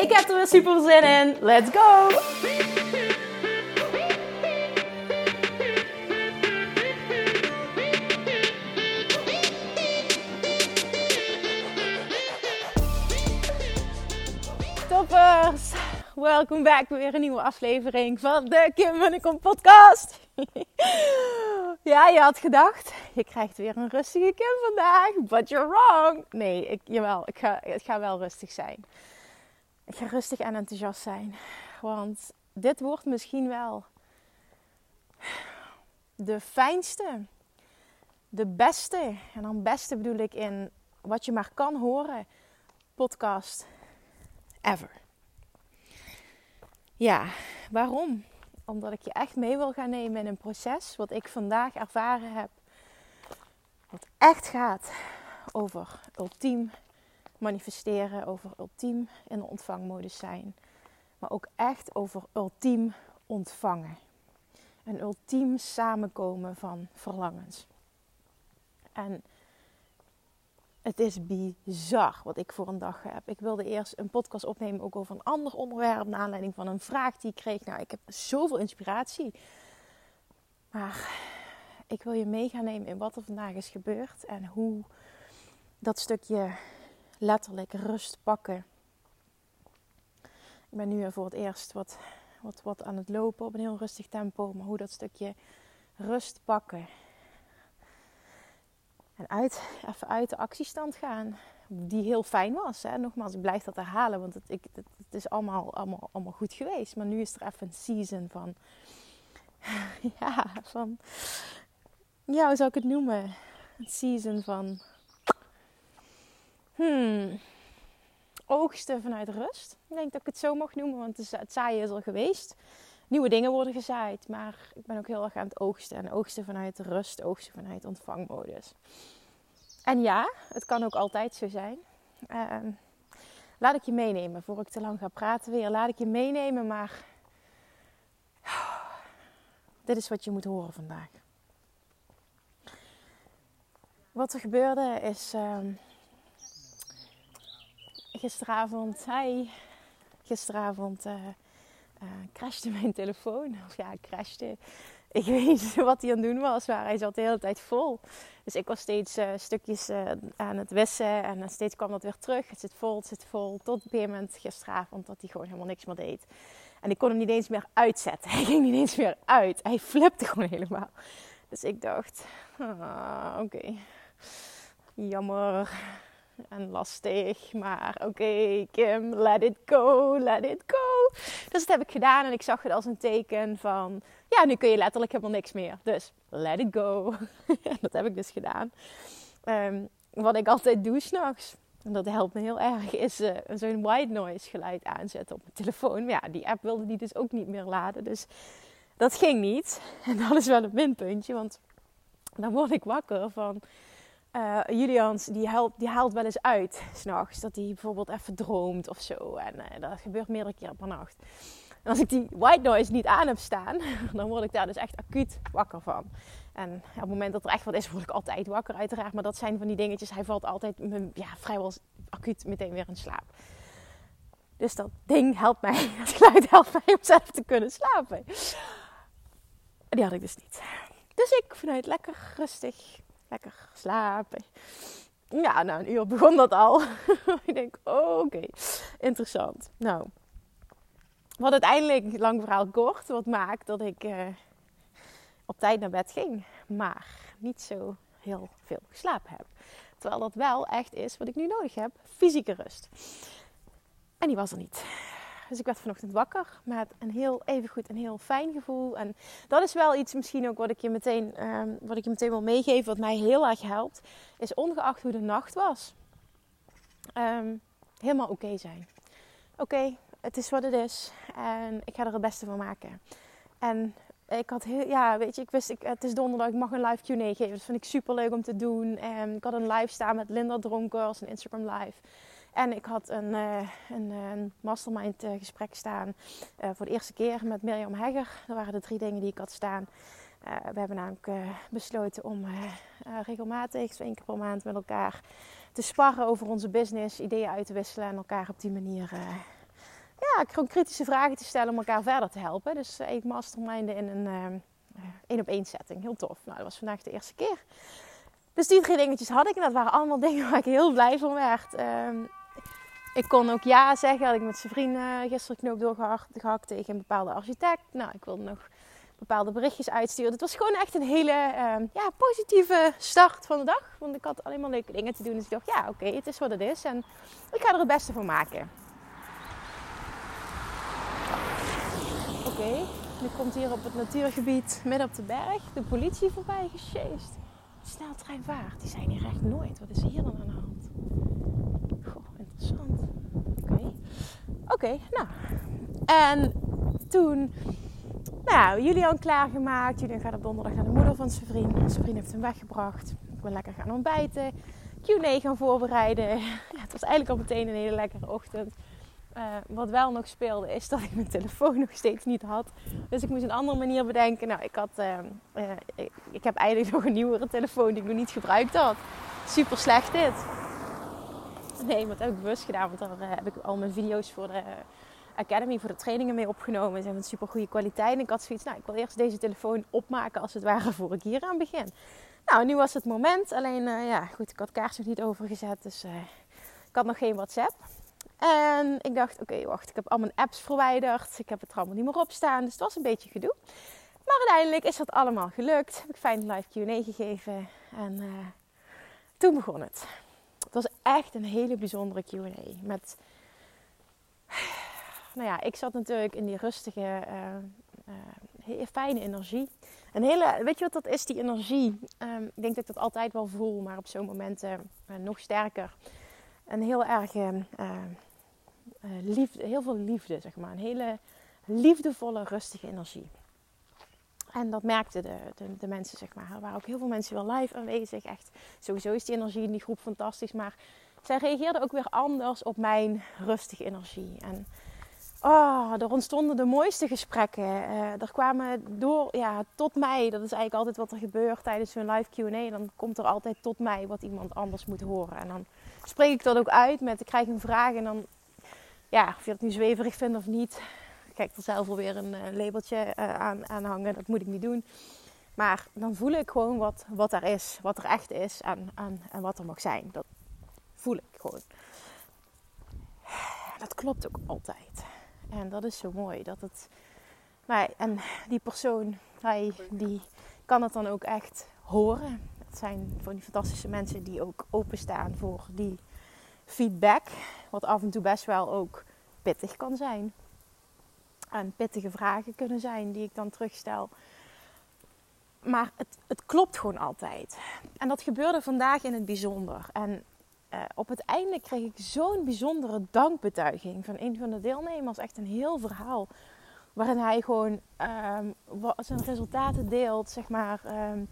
Ik heb er weer super zin in. Let's go! Toppers! Welkom bij weer een nieuwe aflevering van de Kim Munnekom podcast. ja, je had gedacht, je krijgt weer een rustige Kim vandaag, but you're wrong. Nee, ik, jawel, ik ga, het gaat wel rustig zijn. Ik ga rustig en enthousiast zijn. Want dit wordt misschien wel de fijnste, de beste, en dan beste bedoel ik in wat je maar kan horen, podcast ever. Ja, waarom? Omdat ik je echt mee wil gaan nemen in een proces wat ik vandaag ervaren heb. Wat echt gaat over ultiem manifesteren, over ultiem in de ontvangmodus zijn. Maar ook echt over ultiem ontvangen. Een ultiem samenkomen van verlangens. En het is bizar wat ik voor een dag heb. Ik wilde eerst een podcast opnemen ook over een ander onderwerp. Naar aanleiding van een vraag die ik kreeg. Nou, ik heb zoveel inspiratie. Maar ik wil je mee gaan nemen in wat er vandaag is gebeurd. En hoe dat stukje letterlijk rust pakken. Ik ben nu voor het eerst wat, wat, wat aan het lopen op een heel rustig tempo. Maar hoe dat stukje rust pakken en uit, even uit de actiestand gaan. Die heel fijn was. Hè? Nogmaals, ik blijf dat herhalen. Want het, ik, het, het, is allemaal, allemaal, allemaal goed geweest. Maar nu is er even een season van... Ja, van... Ja, hoe zou ik het noemen? Een season van... Hmm, oogsten vanuit rust. Ik denk dat ik het zo mag noemen. Want het zaaien is al geweest nieuwe dingen worden gezaaid. Maar ik ben ook heel erg aan het oogsten. En oogsten vanuit rust, oogsten vanuit ontvangmodus. En ja, het kan ook altijd zo zijn. Uh, laat ik je meenemen, voor ik te lang ga praten weer. Laat ik je meenemen, maar... Dit is wat je moet horen vandaag. Wat er gebeurde is... Uh, gisteravond... Hi. Gisteravond... Uh, crashte mijn telefoon. Of ja, crashte. Ik weet niet wat hij aan het doen was, maar hij zat de hele tijd vol. Dus ik was steeds uh, stukjes aan het wissen en steeds kwam dat weer terug. Het zit vol, het zit vol. Tot op een moment gisteravond dat hij gewoon helemaal niks meer deed. En ik kon hem niet eens meer uitzetten. Hij ging niet eens meer uit. Hij flipte gewoon helemaal. Dus ik dacht, ah, oké, jammer en lastig. Maar oké, Kim, let it go, let it go. Dus dat heb ik gedaan en ik zag het als een teken van... Ja, nu kun je letterlijk helemaal niks meer. Dus let it go. dat heb ik dus gedaan. Um, wat ik altijd doe s'nachts, en dat helpt me heel erg, is uh, zo'n white noise geluid aanzetten op mijn telefoon. Maar ja, die app wilde die dus ook niet meer laden. Dus dat ging niet. En dat is wel een minpuntje, want dan word ik wakker van uh, Julians die, die haalt wel eens uit s'nachts. Dat hij bijvoorbeeld even droomt of zo. En uh, dat gebeurt meerdere keren per nacht. En als ik die white noise niet aan heb staan, dan word ik daar dus echt acuut wakker van. En op het moment dat er echt wat is, word ik altijd wakker uiteraard. Maar dat zijn van die dingetjes. Hij valt altijd ja, vrijwel acuut meteen weer in slaap. Dus dat ding helpt mij, dat geluid helpt mij om zelf te kunnen slapen. Die had ik dus niet. Dus ik vanuit lekker rustig lekker slapen. Ja, nou, een uur begon dat al. ik denk, oké, interessant. Nou, wat uiteindelijk, lang verhaal kort, wat maakt dat ik uh, op tijd naar bed ging. Maar niet zo heel veel geslapen heb. Terwijl dat wel echt is wat ik nu nodig heb: fysieke rust. En die was er niet. Dus ik werd vanochtend wakker met een heel evengoed een heel fijn gevoel. En dat is wel iets misschien ook wat ik je meteen, ehm, wat ik je meteen wil meegeven, wat mij heel erg helpt. Is ongeacht hoe de nacht was, um, helemaal oké zijn. Oké, het is wat het is. En ik ga er het beste van maken. En ik had heel, ja, weet je, ik wist, ik, het is donderdag, ik mag een live Q&A geven. Dat vind ik super leuk om te doen. En ik had een live staan met Linda Dronkers, een Instagram live. En ik had een, uh, een, een, mastermind uh, gesprek staan voor de eerste keer met Mirjam Hegger. Dat waren de drie dingen die ik had staan. we hebben namelijk besloten om regelmatig, twee keer per maand met elkaar te sparren over onze business, ideeën uit te wisselen en elkaar op die manier ja, gewoon kritische vragen te stellen om elkaar verder te helpen. Dus ik masterminden in een één op één setting. Heel tof. Nou, dat was vandaag de eerste keer. Dus die drie dingetjes had ik en dat waren allemaal dingen waar ik heel blij van werd. Um, ik kon ook ja zeggen. Had ik met zijn vrienden gisteren knoop doorgehakt tegen een bepaalde architect. Nou, ik wilde nog bepaalde berichtjes uitsturen. Het was gewoon echt een hele uh, ja, positieve start van de dag. Want ik had alleen maar leuke dingen te doen. Dus ik dacht, ja, oké, het is wat het is. En ik ga er het beste van maken. Oké, nu komt hier op het natuurgebied midden op de berg de politie voorbij gesjeest. Sneltrein vaart, die zijn hier echt nooit. Wat is hier dan aan de hand? Interessant. Oké. Oké, nou. En toen, nou, Julian klaargemaakt. Julian gaat op donderdag naar de moeder van zijn vriend. Zijn vriend heeft hem weggebracht. Ik ben lekker gaan ontbijten. Q&A gaan voorbereiden. Ja, het was eigenlijk al meteen een hele lekkere ochtend. Uh, wat wel nog speelde is dat ik mijn telefoon nog steeds niet had. Dus ik moest een andere manier bedenken. Nou, ik, had, uh, uh, ik, ik, heb eigenlijk nog een nieuwere telefoon die ik nog niet gebruikt had. Super slecht dit. Nee, wat heb ik bewust gedaan. Want daar heb ik al mijn video's voor de Academy, voor de trainingen mee opgenomen. Ze hebben een super goede kwaliteit. En ik had zoiets, nou, ik wil eerst deze telefoon opmaken als het ware voor ik hier aan begin. Nou, nu was het moment. Alleen, ja, goed, ik had kaars nog niet overgezet. Dus ik had nog geen WhatsApp. En ik dacht, oké, wacht, ik heb al mijn apps verwijderd. Ik heb het er allemaal niet meer op staan. Dus het was een beetje gedoe. Maar uiteindelijk is dat allemaal gelukt. Heb ik fijn live Q&A gegeven. En toen begon het. Het was echt een hele bijzondere Q&A. Met, nou ja, ik zat natuurlijk in die rustige, uh, fijne energie. Een hele, weet je wat dat is, die energie? Um, ik denk dat ik dat altijd wel voel, maar op zo'n momenten nog sterker. Een heel erg uh, liefde, heel veel liefde, zeg maar. Een hele liefdevolle, rustige energie. En dat merkten de, de, de, mensen, zeg maar. Er waren ook heel veel mensen wel live aanwezig. Echt, sowieso is die energie in die groep fantastisch. Maar zij reageerden ook weer anders op mijn rustige energie. En oh, er ontstonden de mooiste gesprekken. Uh, er kwamen door, ja, tot mij. Dat is eigenlijk altijd wat er gebeurt tijdens zo'n live Q&A. Dan komt er altijd tot mij wat iemand anders moet horen. En dan spreek ik dat ook uit met, ik krijg een vraag en dan ja, of je het nu zweverig vindt of niet. Kijk, er zelf alweer een uh, labeltje uh, aan, aan hangen. Dat moet ik niet doen. Maar dan voel ik gewoon wat, wat er is. Wat er echt is en, en, en wat er mag zijn. Dat voel ik gewoon. Dat klopt ook altijd. En dat is zo mooi. Dat het, maar, en die persoon, hij, die kan het dan ook echt horen. Dat zijn van die fantastische mensen die ook openstaan voor die feedback. Wat af en toe best wel ook pittig kan zijn. En pittige vragen kunnen zijn die ik dan terugstel. Maar het, het klopt gewoon altijd. En dat gebeurde vandaag in het bijzonder. En uh, op het einde kreeg ik zo'n bijzondere dankbetuiging van een van de deelnemers. Echt een heel verhaal. Waarin hij gewoon um, zijn resultaten deelt, zeg maar. Um,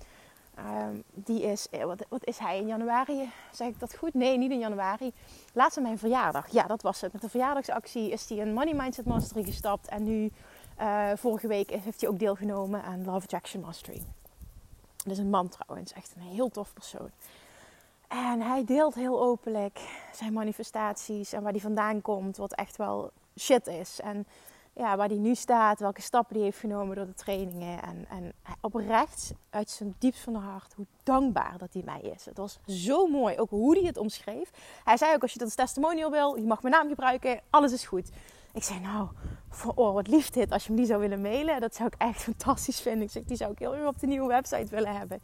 Um, die is, eh, wat, wat, is hij in januari? Zeg ik dat goed? Nee, niet in januari. Laatst mijn verjaardag. Ja, dat was het. Met de verjaardagsactie is hij een Money Mindset Mastery gestapt. En nu, uh, vorige week, heeft hij ook deelgenomen aan Love Attraction Mastery. Dat is een man trouwens, echt een heel tof persoon. En hij deelt heel openlijk zijn manifestaties en waar hij vandaan komt, wat echt wel shit is. En ja, waar hij nu staat, welke stappen hij heeft genomen door de trainingen. En, en oprecht uit zijn diepst van de hart hoe dankbaar dat hij mij is. Het was zo mooi, ook hoe hij het omschreef. Hij zei ook, als je dat als testimonial wil, je mag mijn naam gebruiken, alles is goed. Ik zei, nou, voor, oh, wat lief dit. Als je me die zou willen mailen, dat zou ik echt fantastisch vinden. Ik zeg, die zou ik heel op de nieuwe website willen hebben.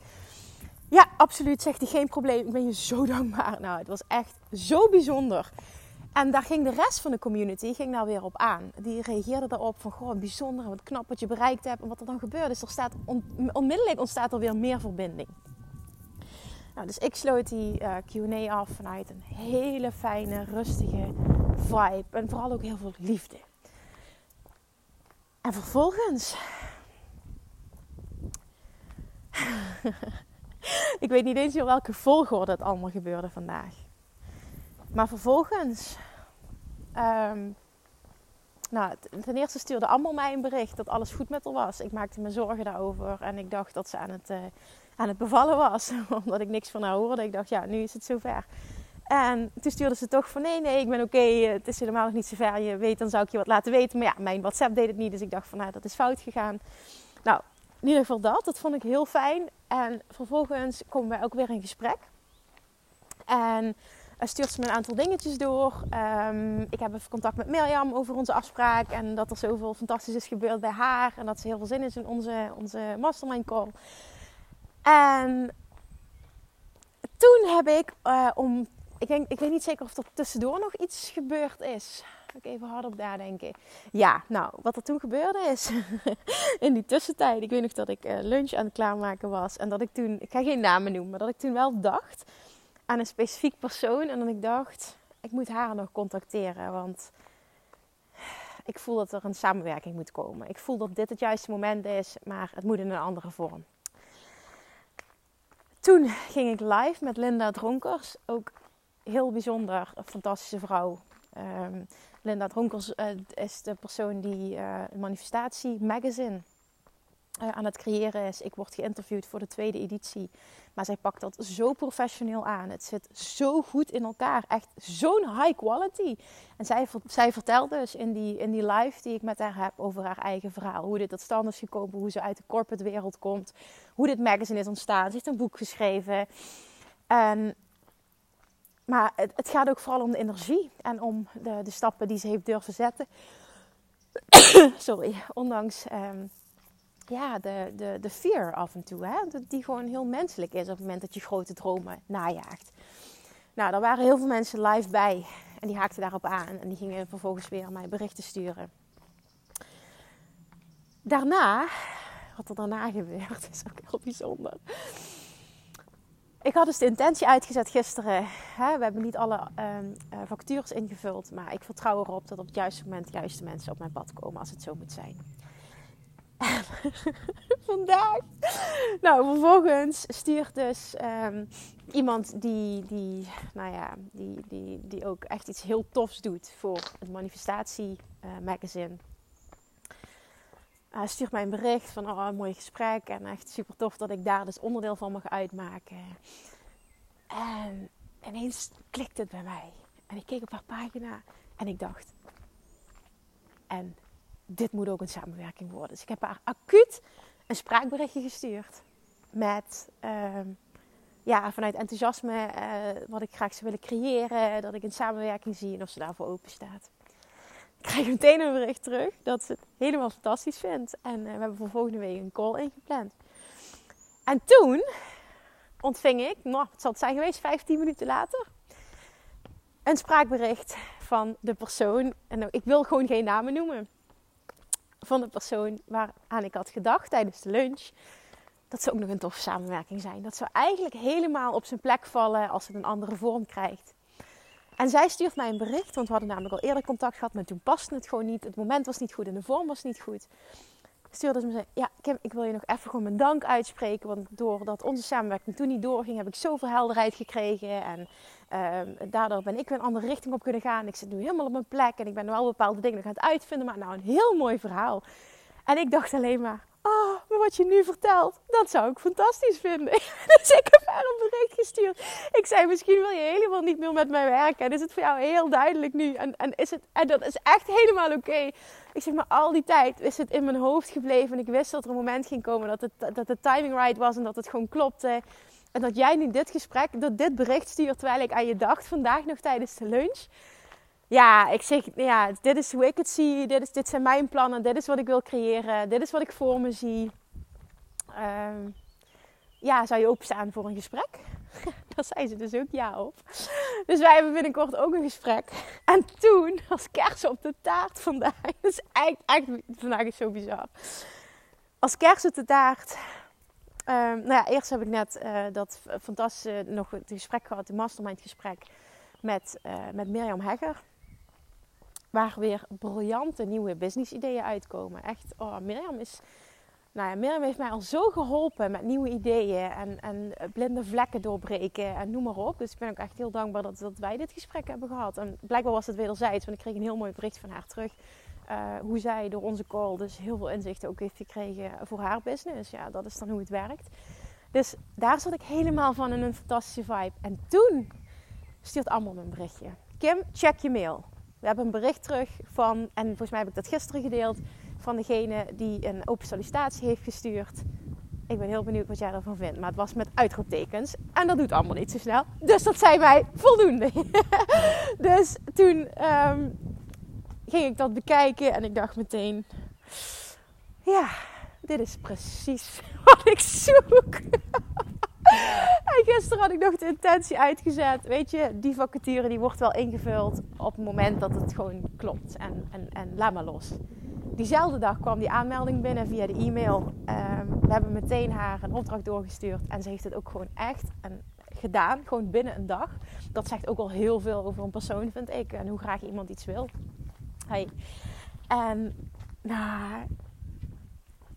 Ja, absoluut, zegt hij, geen probleem. Ik ben je zo dankbaar. Nou, het was echt zo bijzonder. En daar ging de rest van de community ging daar weer op aan. Die reageerde daarop van, goh, bijzonder, wat knap wat je bereikt hebt en wat er dan gebeurt. Dus er staat onmiddellijk ontstaat er weer meer verbinding. Nou, dus ik sloot die uh, Q&A af vanuit een hele fijne, rustige vibe. En vooral ook heel veel liefde. En vervolgens. ik weet niet eens in welke volgorde het allemaal gebeurde vandaag. Maar vervolgens. Um, nou, ten eerste stuurde allemaal mij een bericht dat alles goed met haar was. Ik maakte me zorgen daarover en ik dacht dat ze aan het, uh, aan het bevallen was. Omdat ik niks van haar hoorde. Ik dacht, ja, nu is het zover. En toen stuurde ze toch van nee, nee, ik ben oké. het is helemaal nog niet zover. Je weet, dan zou ik je wat laten weten. Maar ja, mijn WhatsApp deed het niet. Dus ik dacht van nou, dat is fout gegaan. Nou, in ieder geval dat. Dat vond ik heel fijn. En vervolgens komen wij ook weer in gesprek. En stuurt ze me een aantal dingetjes door. Um, ik heb even contact met Mirjam over onze afspraak. En dat er zoveel fantastisch is gebeurd bij haar. En dat ze heel veel zin is in onze, onze mastermind call. En toen heb ik uh, om... Ik, denk, ik weet niet zeker of er tussendoor nog iets gebeurd is. ik even hard op nadenken. Ja, nou, wat er toen gebeurde is... in die tussentijd... Ik weet nog dat ik uh, lunch aan het klaarmaken was. En dat ik toen... Ik ga geen namen noemen. Maar dat ik toen wel dacht aan een specifiek persoon. En dan ik dacht, ik moet haar nog contacteren. Want ik voel dat er een samenwerking moet komen. Ik voel dat dit het juiste moment is, maar het moet in een andere vorm. Toen ging ik live met Linda Dronkers. Ook heel bijzonder, een fantastische vrouw. Um, Linda Dronkers uh, is de persoon die uh, manifestatie magazine uh, aan het creëren is. Ik word geïnterviewd voor de tweede editie. Maar zij pakt dat zo professioneel aan. Het zit zo goed in elkaar. Echt zo'n high quality. En zij, zij vertelt dus in die, in die live die ik met haar heb over haar eigen verhaal. Hoe dit tot stand is gekomen. Hoe ze uit de corporate wereld komt. Hoe dit magazine is ontstaan. Ze heeft een boek geschreven. En, maar het, gaat ook vooral om de energie. En om de, de stappen die ze heeft durven zetten. Sorry. Ondanks... Um, ja, de, de, de fear af en toe. Hè? Die gewoon heel menselijk is op het moment dat je grote dromen najaagt. Nou, daar waren heel veel mensen live bij. En die haakten daarop aan. En die gingen vervolgens weer mij berichten sturen. Daarna, wat er daarna gebeurt, is ook heel bijzonder. Ik had dus de intentie uitgezet gisteren. Hè? We hebben niet alle um, uh, vacatures ingevuld. Maar ik vertrouw erop dat op het juiste moment de juiste mensen op mijn pad komen als het zo moet zijn. vandaag. Nou, vervolgens stuurt dus um, iemand die, die, nou ja, die, die, die ook echt iets heel tofs doet voor het manifestatie uh, magazine. Hij stuurt mij een bericht van oh, een mooi gesprek en echt super tof dat ik daar dus onderdeel van mag uitmaken. En ineens klikt het bij mij. En ik keek op haar pagina en ik dacht, en dit moet ook een samenwerking worden. Dus ik heb haar acuut een spraakberichtje gestuurd. Met ehm, ja, vanuit enthousiasme uh, wat ik graag zou willen creëren. Dat ik een samenwerking zie en of ze daarvoor open staat. Ik krijg meteen een bericht terug dat ze het helemaal fantastisch vindt. En uh, we hebben voor volgende week een call ingepland. En toen ontving ik, nou, het zal het zijn geweest, 15 minuten later, een spraakbericht van de persoon. En nou, ik wil gewoon geen namen noemen van de persoon waaraan ik had gedacht tijdens de lunch. Dat zou ook nog een toffe samenwerking zijn. Dat zou eigenlijk helemaal op zijn plek vallen als het een andere vorm krijgt. En zij stuurt mij een bericht, want we hadden namelijk al eerder contact gehad, maar toen paste het gewoon niet. Het moment was niet goed en de vorm was niet goed. Stuurde ze me, ja Kim, ik wil je nog even gewoon mijn dank uitspreken. Want doordat onze samenwerking toen niet doorging, heb ik zoveel helderheid gekregen. En uh, daardoor ben ik weer een andere richting op kunnen gaan. Ik zit nu helemaal op mijn plek en ik ben wel bepaalde dingen nog aan het uitvinden. Maar nou, een heel mooi verhaal. En ik dacht alleen maar, oh, maar wat je nu vertelt, dat zou ik fantastisch vinden. dus ik heb haar een bericht gestuurd. Ik zei, misschien wil je helemaal niet meer met mij werken. En is het voor jou heel duidelijk nu? En, en, is het, en dat is echt helemaal oké. Ik zeg maar, al die tijd is het in mijn hoofd gebleven. En ik wist dat er een moment ging komen dat, het, dat de timing right was en dat het gewoon klopte. En dat jij nu dit gesprek, dat dit bericht stuurt terwijl ik aan je dacht vandaag nog tijdens de lunch. Ja, ik zeg, ja, dit is hoe ik het zie. Dit, is, dit zijn mijn plannen. Dit is wat ik wil creëren. Dit is wat ik voor me zie. Uh, ja, zou je openstaan voor een gesprek? Daar zei ze dus ook ja op. Dus wij hebben binnenkort ook een gesprek. En toen, als kers op de taart vandaag. Is echt, echt vandaag is zo bizar. Als kers op de taart Ehm, nou ja, eerst heb ik net uh, dat fantastische nog het gesprek gehad, het mastermind gesprek met, uh, met Mirjam Hegger. waar weer briljante nieuwe business ideeën uitkomen. Echt, oh, Mirjam is nou ja, Mirjam heeft mij al zo geholpen met nieuwe ideeën en, en blinde vlekken doorbreken en noem maar op. Dus ik ben ook echt heel dankbaar dat, wij dit gesprek hebben gehad. En blijkbaar was het wederzijds, want ik kreeg een heel mooi bericht van haar terug. Uh, hoe zij door onze call dus heel veel inzichten ook heeft gekregen voor haar business. Ja, dat is dan hoe het werkt. Dus daar zat ik helemaal van in een fantastische vibe. En toen stuurt allemaal een berichtje. Kim, check je mail. We hebben een bericht terug van, en volgens mij heb ik dat gisteren gedeeld van degene die een open sollicitatie heeft gestuurd. Ik ben heel benieuwd wat jij ervan vindt. Maar het was met uitroeptekens. En dat doet allemaal niet zo snel. Dus dat zei mij voldoende. dus toen ehm, ging ik dat bekijken. En ik dacht meteen... Ja, dit is precies wat ik zoek. en gisteren had ik nog de intentie uitgezet. Weet je, die vacature die wordt wel ingevuld op het moment dat het gewoon klopt. En, en, en laat maar los diezelfde dag kwam die aanmelding binnen via de e-mail. Ehm, we hebben meteen haar een opdracht doorgestuurd. En ze heeft het ook gewoon echt en gedaan. Gewoon binnen een dag. Dat zegt ook al heel veel over een persoon, vind ik. En hoe graag iemand iets wil. Hey. En nou,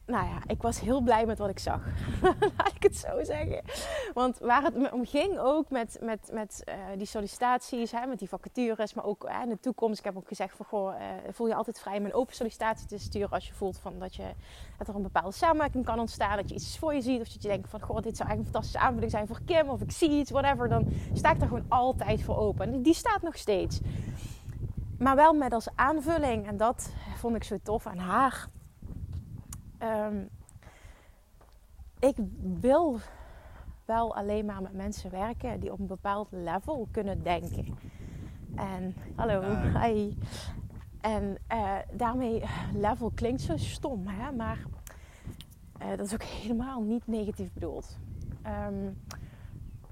nou ja, ik was heel blij met wat ik zag. Laat ik het zo zeggen. Want waar het me om ging ook met, met, met uh, die sollicitaties, hè, met die vacatures, maar ook uh, in de toekomst. Ik heb ook gezegd van, goh, uh, voel je altijd vrij om een open sollicitatie te sturen als je voelt van dat, je, dat er een bepaalde samenwerking kan ontstaan. Dat je iets voor je ziet of dat je denkt van, goh, dit zou eigenlijk een fantastische aanvulling zijn voor Kim. Of ik zie iets, whatever. Dan sta ik daar gewoon altijd voor open. En die staat nog steeds. Maar wel met als aanvulling, en dat vond ik zo tof aan haar um, ik wil wel alleen maar met mensen werken die op een bepaald level kunnen denken. En hallo, hi. En uh, daarmee, level klinkt zo stom, hè? maar uh, dat is ook helemaal niet negatief bedoeld. Um,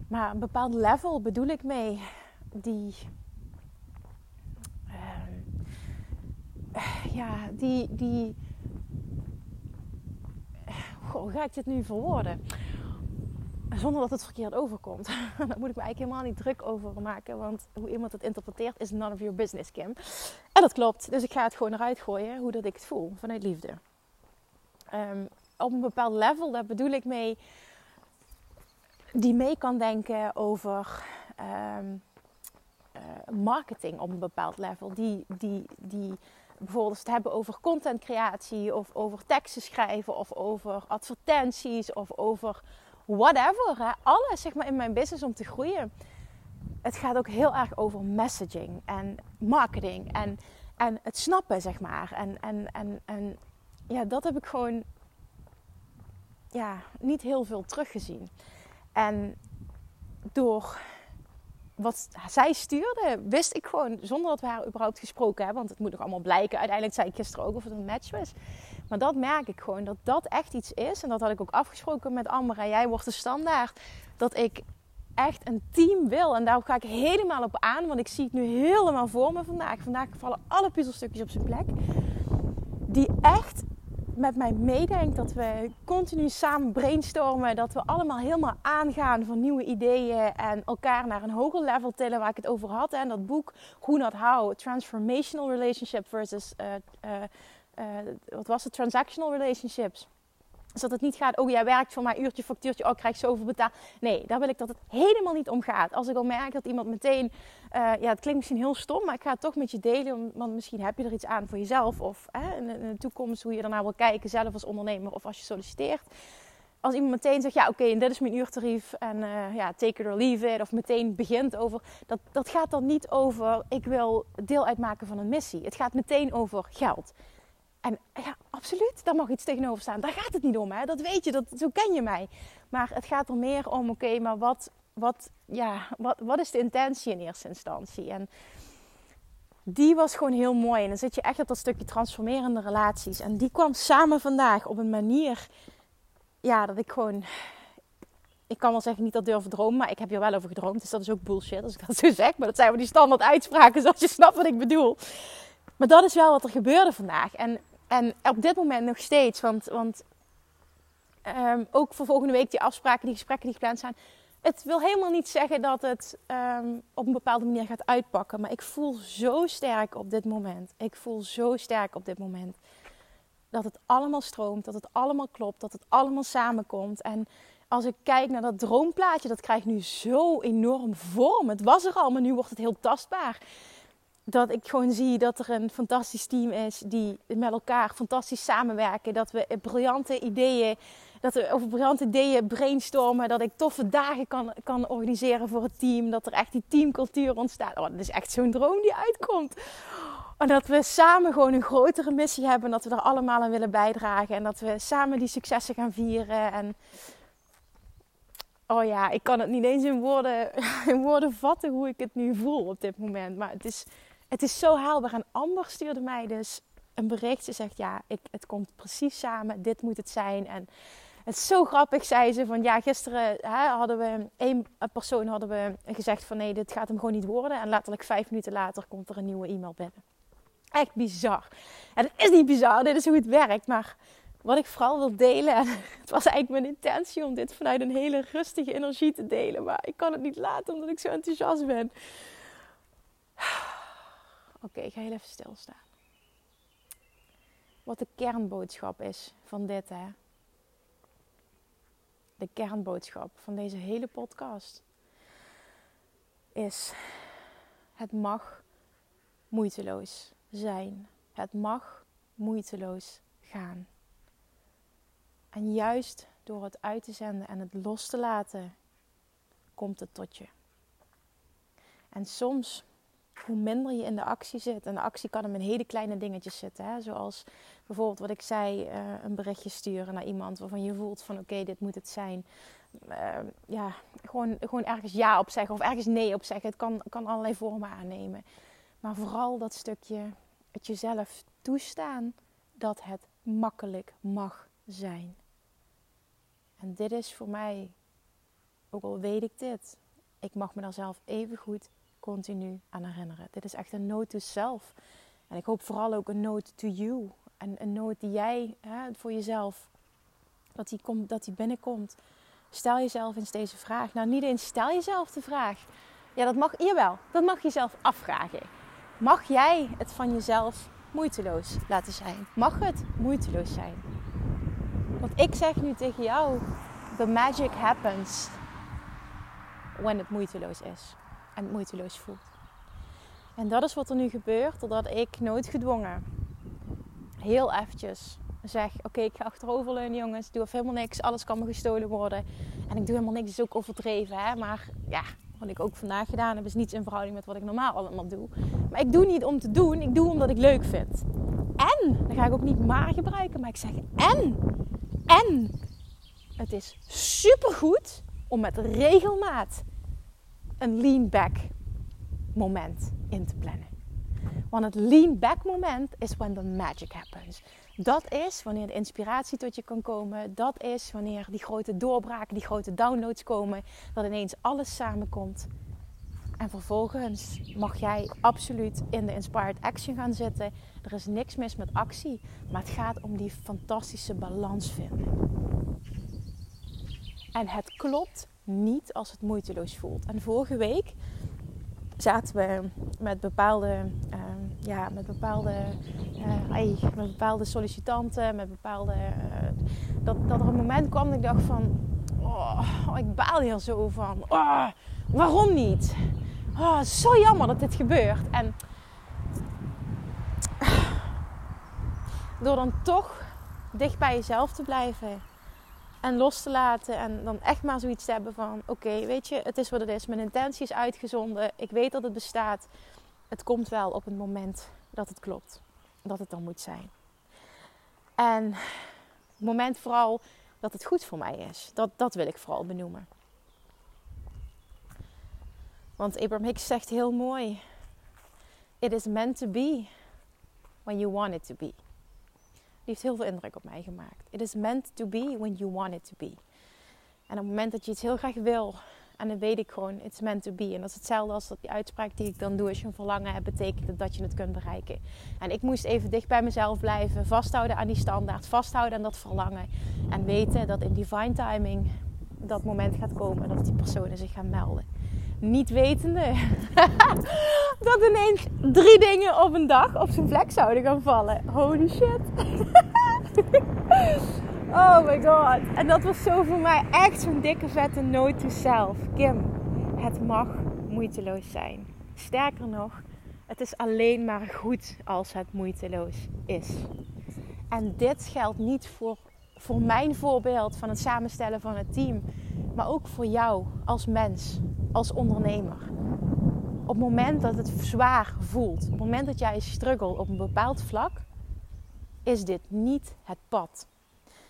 maar een bepaald level bedoel ik mee die. Uh, ja, die, die hoe ga ik dit nu verwoorden? Zonder dat het verkeerd overkomt. Daar moet ik me eigenlijk helemaal niet druk over maken. Want hoe iemand het interpreteert is none of your business, Kim. En dat klopt. Dus ik ga het gewoon eruit gooien hoe dat ik het voel. Vanuit liefde. Um, op een bepaald level, daar bedoel ik mee... Die mee kan denken over... Um, uh, marketing op een bepaald level. Die, die, die bijvoorbeeld het hebben over contentcreatie of over teksten schrijven of over advertenties of over whatever. Hè. Alles zeg maar in mijn business om te groeien. Het gaat ook heel erg over messaging en marketing en, en het snappen, zeg maar. En, en, en, en ja, dat heb ik gewoon ja, niet heel veel teruggezien. En door wat zij stuurde, wist ik gewoon zonder dat we haar überhaupt gesproken hebben. Want het moet nog allemaal blijken. Uiteindelijk zei ik gisteren ook of het een match was. Maar dat merk ik gewoon, dat dat echt iets is. En dat had ik ook afgesproken met Amber. Jij wordt de standaard. Dat ik echt een team wil. En daar ga ik helemaal op aan. Want ik zie het nu helemaal voor me vandaag. Vandaag vallen alle puzzelstukjes op zijn plek. Die echt met mij meedenkt. Dat we continu samen brainstormen. Dat we allemaal helemaal aangaan van nieuwe ideeën. En elkaar naar een hoger level tillen waar ik het over had. En dat boek Who Not How. Transformational Relationship versus... Uh, uh, uh, wat was het? Transactional Relationships. Dus dat het niet gaat, oh jij werkt voor mij uurtje, factuurtje, oh krijg zoveel betaald. Nee, daar wil ik dat het helemaal niet om gaat. Als ik al merk dat iemand meteen, ja het klinkt misschien heel stom, maar ik ga het toch met je delen. Want misschien heb je er iets aan voor jezelf of hè, in, de toekomst hoe je ernaar wil kijken, zelf als ondernemer of als je solliciteert. Als iemand meteen zegt, ja oké, en dit is mijn uurtarief en uh, ja, take it or leave it. Of meteen begint over, dat, dat gaat dan niet over, ik wil deel uitmaken van een missie. Het gaat meteen over geld. En ja, absoluut, daar mag iets tegenover staan. Daar gaat het niet om, hè? dat weet je, dat, zo ken je mij. Maar het gaat er meer om, oké, maar wat, wat, ja, wat, wat is de intentie in eerste instantie? En die was gewoon heel mooi. En dan zit je echt op dat stukje transformerende relaties. En die kwam samen vandaag op een manier, ja, dat ik gewoon... Ik kan wel zeggen, niet dat durven dromen, maar ik heb hier wel over gedroomd. Dus dat is ook bullshit als ik dat zo zeg. Maar dat zijn wel die standaard uitspraken, zoals je snapt wat ik bedoel. Maar dat is wel wat er gebeurde vandaag. En en op dit moment nog steeds, want, want um, ook voor volgende week die afspraken, die gesprekken die gepland zijn. Het wil helemaal niet zeggen dat het ehm, op een bepaalde manier gaat uitpakken. Maar ik voel zo sterk op dit moment. Ik voel zo sterk op dit moment. Dat het allemaal stroomt, dat het allemaal klopt, dat het allemaal samenkomt. En als ik kijk naar dat droomplaatje, dat krijgt nu zo enorm vorm. Het was er al, maar nu wordt het heel tastbaar. Dat ik gewoon zie dat er een fantastisch team is die met elkaar fantastisch samenwerken. Dat we briljante ideeën dat we over briljante ideeën brainstormen. Dat ik toffe dagen kan, kan organiseren voor het team. Dat er echt die teamcultuur ontstaat. Oh, dat is echt zo'n droom die uitkomt. En dat we samen gewoon een grotere missie hebben. En dat we er allemaal aan willen bijdragen. En dat we samen die successen gaan vieren. En oh ja, ik kan het niet eens in woorden, in woorden vatten hoe ik het nu voel op dit moment. Maar het is, het is zo haalbaar. En Amber stuurde mij dus een bericht. Ze zegt ja, ik, het komt precies samen. Dit moet het zijn. En het is zo grappig, zei ze. Van ja, gisteren hè, hadden we één persoon hadden we gezegd van nee, dit gaat hem gewoon niet worden. En letterlijk vijf minuten later komt er een nieuwe e-mail binnen. Echt bizar. En het is niet bizar, dit is hoe het werkt. Maar wat ik vooral wil delen, en het was eigenlijk mijn intentie om dit vanuit een hele rustige energie te delen. Maar ik kan het niet laten omdat ik zo enthousiast ben. Oké, ik ga heel even stilstaan. Wat de kernboodschap is van dit, hè de kernboodschap van deze hele podcast is: het mag moeiteloos zijn. Het mag moeiteloos gaan. En juist door het uit te zenden en het los te laten, komt het tot je. En soms hoe minder je in de actie zit. En de actie kan hem in hele kleine dingetjes zitten. Hè? Zoals bijvoorbeeld wat ik zei, uh, een berichtje sturen naar iemand waarvan je voelt van oké, dit moet het zijn. Uh, ja, gewoon, gewoon ergens ja op zeggen of ergens nee op zeggen. Het kan, kan allerlei vormen aannemen. Maar vooral dat stukje het jezelf toestaan dat het makkelijk mag zijn. En dit is voor mij, ook al weet ik dit, ik mag me daar zelf even goed continu aan herinneren. Dit is echt een note to self. En ik hoop vooral ook een note to you. En een note die jij hè, voor jezelf, dat die, komt, dat die binnenkomt. Stel jezelf eens deze vraag. Nou, niet eens stel jezelf de vraag. Ja, dat mag, jawel, dat mag je zelf afvragen. Mag jij het van jezelf moeiteloos laten zijn? Mag het moeiteloos zijn? Want ik zeg nu tegen jou, the magic happens when het moeiteloos is en moeiteloos voelt. En dat is wat er nu gebeurt, doordat ik nooit gedwongen heel eventjes zeg: Oké, ik ga achteroverleunen, jongens. Ik doe helemaal niks. Alles kan me gestolen worden. En ik doe helemaal niks. is ook overdreven, hè. Maar ja, wat ik ook vandaag gedaan heb, is niets in verhouding met wat ik normaal allemaal doe. Maar ik doe niet om te doen. Ik doe omdat ik leuk vind. En, dan ga ik ook niet maar gebruiken, maar ik zeg en. En, het is supergoed om met regelmaat een lean back moment in te plannen. Want het lean back moment is when the magic happens. Dat is wanneer de inspiratie tot je kan komen. Dat is wanneer die grote doorbraken, die grote downloads komen. Dat ineens alles samenkomt. En vervolgens mag jij absoluut in de inspired action gaan zitten. Er is niks mis met actie, maar het gaat om die fantastische balans vinden. En het klopt niet als het moeiteloos voelt. En vorige week zaten we met bepaalde, uh, ja, met bepaalde, uh, met bepaalde sollicitanten, met bepaalde. Uh, dat, dat er een moment kwam dat ik dacht van, oh, ik baal hier zo van. Oh, waarom niet? Oh, zo jammer dat dit gebeurt. En door dan toch dicht bij jezelf te blijven en los te laten. En dan echt maar zoiets te hebben van: oké, weet je, het is wat het is. Mijn intentie is uitgezonden. Ik weet dat het bestaat. Het komt wel op het moment dat het klopt. Dat het dan moet zijn. En het moment vooral dat het goed voor mij is. Dat, dat wil ik vooral benoemen. Want Abraham Hicks zegt heel mooi: It is meant to be when you want it to be heeft heel veel indruk op mij gemaakt. It is meant to be when you want it to be. En op het moment dat je iets heel graag wil, en dan weet ik gewoon, it's meant to be. En dat is hetzelfde als dat die uitspraak die ik dan doe. Als je een verlangen hebt, betekent dat je het kunt bereiken. En ik moest even dicht bij mezelf blijven. Vasthouden aan die standaard. Vasthouden aan dat verlangen. En weten dat in divine timing dat moment gaat komen dat die personen zich gaan melden. Niet wetende dat ineens drie dingen op een dag op zijn vlek zouden gaan vallen. Holy shit. oh my god. En dat was zo voor mij echt zo'n dikke vette note to self. Kim, het mag moeiteloos zijn. Sterker nog, het is alleen maar goed als het moeiteloos is. En dit geldt niet voor, voor mijn voorbeeld van het samenstellen van het team, maar ook voor jou als mens, als ondernemer. Op het moment dat het zwaar voelt, op het moment dat jij struggelt op een bepaald vlak, is dit niet het pad.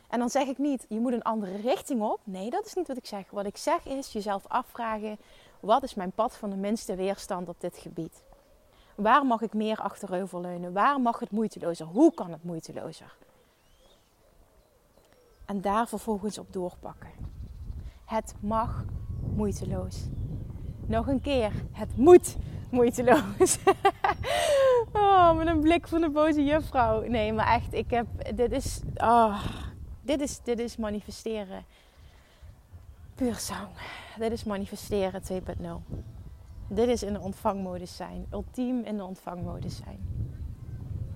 En dan zeg ik niet, je moet een andere richting op. Nee, dat is niet wat ik zeg. Wat ik zeg is jezelf afvragen, wat is mijn pad van de minste weerstand op dit gebied? Waar mag ik meer achteroverleunen? Waar mag het moeitelozer? Hoe kan het moeitelozer? En daar vervolgens op doorpakken. Het mag moeiteloos. Nog een keer, het moet moeiteloos. oh, met een blik van de boze juffrouw. Nee, maar echt, ik heb, dit is, oh, dit is, dit is manifesteren. Puur zang. Dit is manifesteren 2.0. Dit is in de ontvangmodus zijn. Ultiem in de ontvangmodus zijn.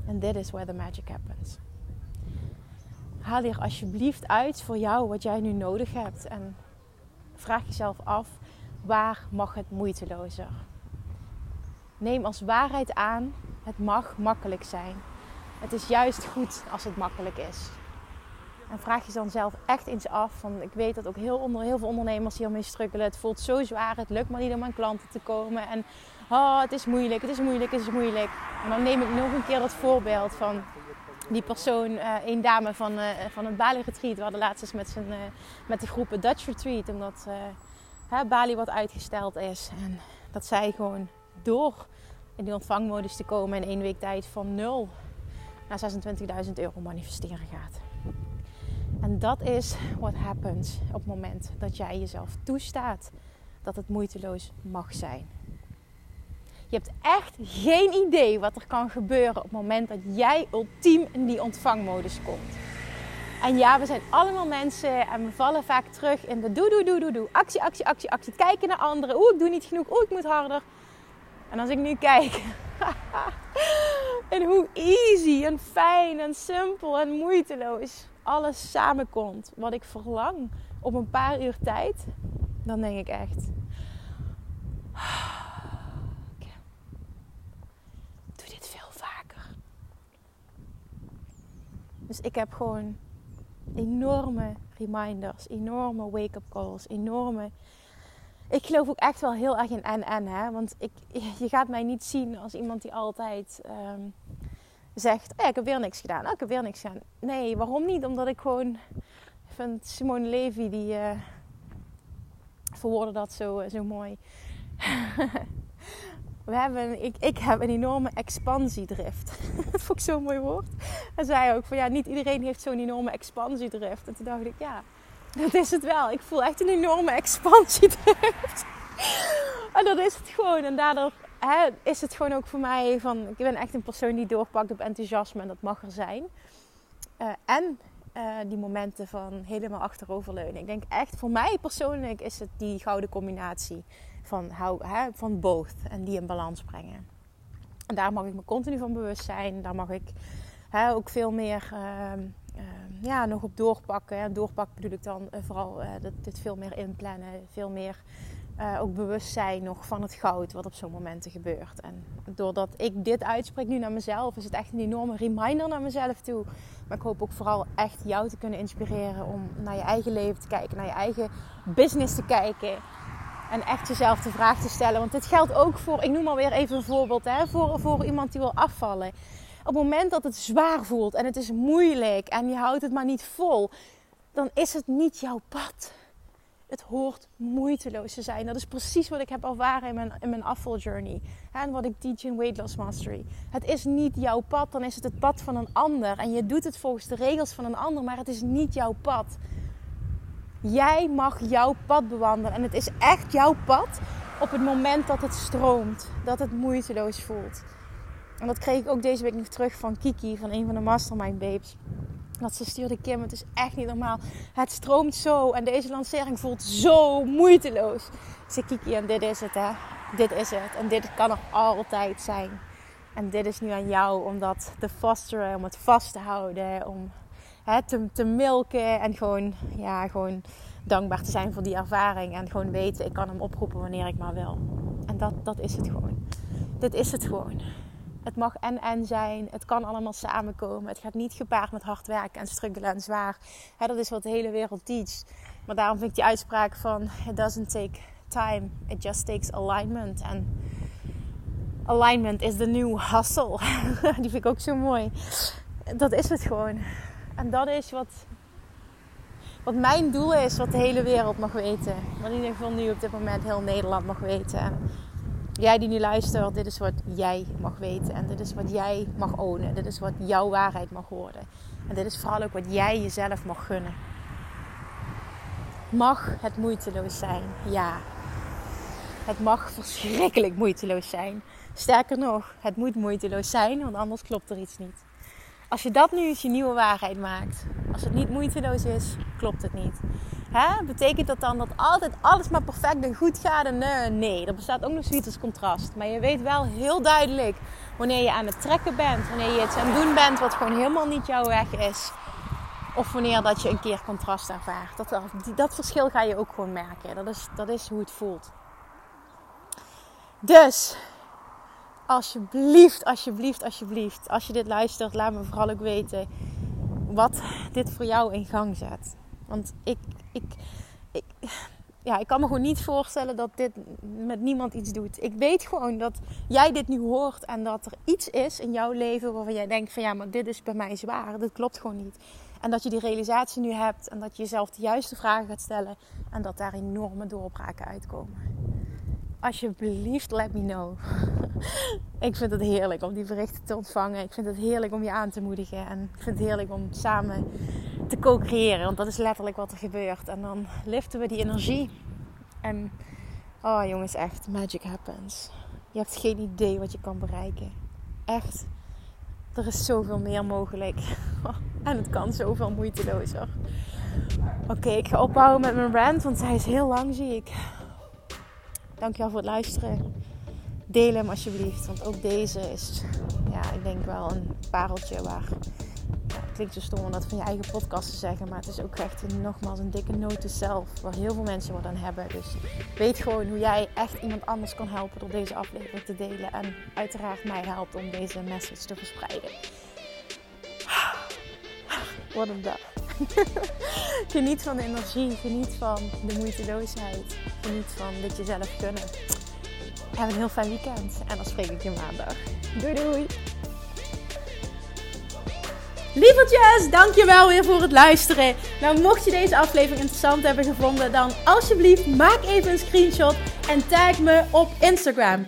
En dit is where the magic happens. Haal hier alsjeblieft uit voor jou wat jij nu nodig hebt. En vraag jezelf af, waar mag het moeitelozer? Neem als waarheid aan, het mag makkelijk zijn. Het is juist goed als het makkelijk is. En vraag je dan zelf echt eens af. Van, ik weet dat ook heel, onder, heel veel ondernemers hiermee struggelen. Het voelt zo zwaar. Het lukt maar niet om aan klanten te komen. En oh, het is moeilijk, het is moeilijk, het is moeilijk. En dan neem ik nog een keer dat voorbeeld van die persoon, uh, een dame van, uh, van het Bali Retreat. We hadden laatst eens met, zijn, uh, met de groep Dutch Retreat. Omdat Bali wat uitgesteld is. En dat zij gewoon door in die ontvangmodus te komen in één week tijd van 0 naar 26.000 euro manifesteren gaat. En dat is what happens op het moment dat jij jezelf toestaat dat het moeiteloos mag zijn. Je hebt echt geen idee wat er kan gebeuren op het moment dat jij ultiem in die ontvangmodus komt. En ja, we zijn allemaal mensen en we vallen vaak terug in de doe, doe, doe, doe, doe. Actie, actie, actie, actie. Kijken naar anderen. Oeh, ik doe niet genoeg. Oeh, ik moet harder. En als ik nu kijk en hoe easy en fijn en simpel en moeiteloos alles samenkomt wat ik verlang op een paar uur tijd, dan denk ik echt. Doe dit veel vaker. Dus ik heb gewoon enorme reminders, enorme wake-up calls, enorme. Ik geloof ook echt wel heel erg in en-en, hè. Want ik, je gaat mij niet zien als iemand die altijd um, zegt: oh ik heb weer niks gedaan. Oh, ik heb weer niks gedaan. Nee, waarom niet? Omdat ik gewoon vind Simone Levy die uh, verwoordde dat zo, uh, zo mooi. We hebben, ik, ik heb een enorme expansiedrift. dat vond ik zo'n mooi woord. En zei ook van ja, niet iedereen heeft zo'n enorme expansiedrift. En toen dacht ik ja, dat is het wel. Ik voel echt een enorme expansiedrift. en dat is het gewoon. En daardoor hè, is het gewoon ook voor mij van... Ik ben echt een persoon die doorpakt op enthousiasme en dat mag er zijn. Uh, en uh, die momenten van helemaal achteroverleunen. Ik denk echt, voor mij persoonlijk is het die gouden combinatie van, hou, hè, van both. En die in balans brengen. En daar mag ik me continu van bewust zijn. Daar mag ik hè, ook veel meer... Uh, ja, nog op doorpakken. En doorpakken bedoel ik dan uh, vooral dat dit veel meer inplannen, veel meer uh, ook bewust zijn nog van het goud wat op zo'n momenten gebeurt. En doordat ik dit uitspreek nu naar mezelf, is het echt een enorme reminder naar mezelf toe. Maar ik hoop ook vooral echt jou te kunnen inspireren om naar je eigen leven te kijken, naar je eigen business te kijken. En echt jezelf de vraag te stellen. Want dit geldt ook voor, ik noem alweer even een voorbeeld, hè, voor, voor iemand die wil afvallen. Op het moment dat het zwaar voelt en het is moeilijk en je houdt het maar niet vol, dan is het niet jouw pad. Het hoort moeiteloos te zijn. Dat is precies wat ik heb ervaren in mijn, in mijn afvaljourney. En wat ik teach in Weight Loss Mastery. Het is niet jouw pad, dan is het het pad van een ander. En je doet het volgens de regels van een ander, maar het is niet jouw pad. Jij mag jouw pad bewandelen. En het is echt jouw pad op het moment dat het stroomt. Dat het moeiteloos voelt. En dat kreeg ik ook deze week nog terug van Kiki, van een van de Mastermind Babes. Dat ze stuurde Kim, het is echt niet normaal. Het stroomt zo en deze lancering voelt zo moeiteloos. Ze Kiki en dit is het hè. Dit is het. En dit kan er altijd zijn. En dit is nu aan jou om dat te fosteren, om het vast te houden, om hè, te, milken en gewoon, ja, gewoon dankbaar te zijn voor die ervaring. En gewoon weten, ik kan hem oproepen wanneer ik maar wil. En dat, dat is het gewoon. Dit is het gewoon. Het mag en-en zijn. Het kan allemaal samenkomen. Het gaat niet gepaard met hard werken en struggelen en zwaar. dat is wat de hele wereld teacht. Maar daarom vind ik die uitspraak van... It doesn't take time. It just takes alignment. En alignment is the new hustle. die vind ik ook zo mooi. Dat is het gewoon. En dat is wat, wat mijn doel is. Wat de hele wereld mag weten. Wat in ieder geval nu op dit moment heel Nederland mag weten jij die nu luistert, dit is wat jij mag weten. En dit is wat jij mag ownen. Dit is wat jouw waarheid mag worden. En dit is vooral ook wat jij jezelf mag gunnen. Mag het moeiteloos zijn? Ja. Het mag verschrikkelijk moeiteloos zijn. Sterker nog, het moet moeiteloos zijn, want anders klopt er iets niet. Als je dat nu eens je nieuwe waarheid maakt, als het niet moeiteloos is, klopt het niet. Hè? Betekent dat dan dat altijd alles maar perfect en goed gaat? En nee, nee, er bestaat ook nog zoiets als contrast. Maar je weet wel heel duidelijk wanneer je aan het trekken bent, wanneer je iets aan het doen bent wat gewoon helemaal niet jouw weg is. Of wanneer dat je een keer contrast ervaart. Dat, dat verschil ga je ook gewoon merken. Dat is, dat is hoe het voelt. Dus, alsjeblieft, alsjeblieft, alsjeblieft. Als je dit luistert, laat me vooral ook weten wat dit voor jou in gang zet. Want ik, ik, ik, ja, ik kan me gewoon niet voorstellen dat dit met niemand iets doet. Ik weet gewoon dat jij dit nu hoort en dat er iets is in jouw leven waarvan jij denkt van ja, maar dit is bij mij zwaar. Dit klopt gewoon niet. En dat je die realisatie nu hebt en dat je jezelf de juiste vragen gaat stellen en dat daar enorme doorbraken uitkomen. Alsjeblieft, let me know. ik vind het heerlijk om die berichten te ontvangen. Ik vind het heerlijk om je aan te moedigen. En ik vind het heerlijk om samen te co-creëren. Want dat is letterlijk wat er gebeurt. En dan liften we die energie. En oh jongens, echt, magic happens. Je hebt geen idee wat je kan bereiken. Echt. Er is zoveel meer mogelijk. en het kan zoveel moeitelozer. Oké, ik ga ophouden met mijn rant, want hij is heel lang, zie ik. Dankjewel voor het luisteren. Deel hem alsjeblieft, want ook deze is, ja, ik denk wel een pareltje waar klinkt zo stom om dat van je eigen podcast te zeggen. Maar het is ook echt nogmaals een dikke note zelf. Waar heel veel mensen wat aan hebben. Dus weet gewoon hoe jij echt iemand anders kan helpen door deze aflevering te delen. En uiteraard mij helpt om deze message te verspreiden. Wat een dag. geniet van de energie. Geniet van de moeiteloosheid. Geniet van dit jezelf kunnen. Heb een heel fijn weekend. En dan spreek ik je maandag. Doei doei! Lievertjes, dankjewel weer voor het luisteren. Nou, mocht je deze aflevering interessant hebben gevonden, dan alsjeblieft maak even een screenshot en tag me op Instagram.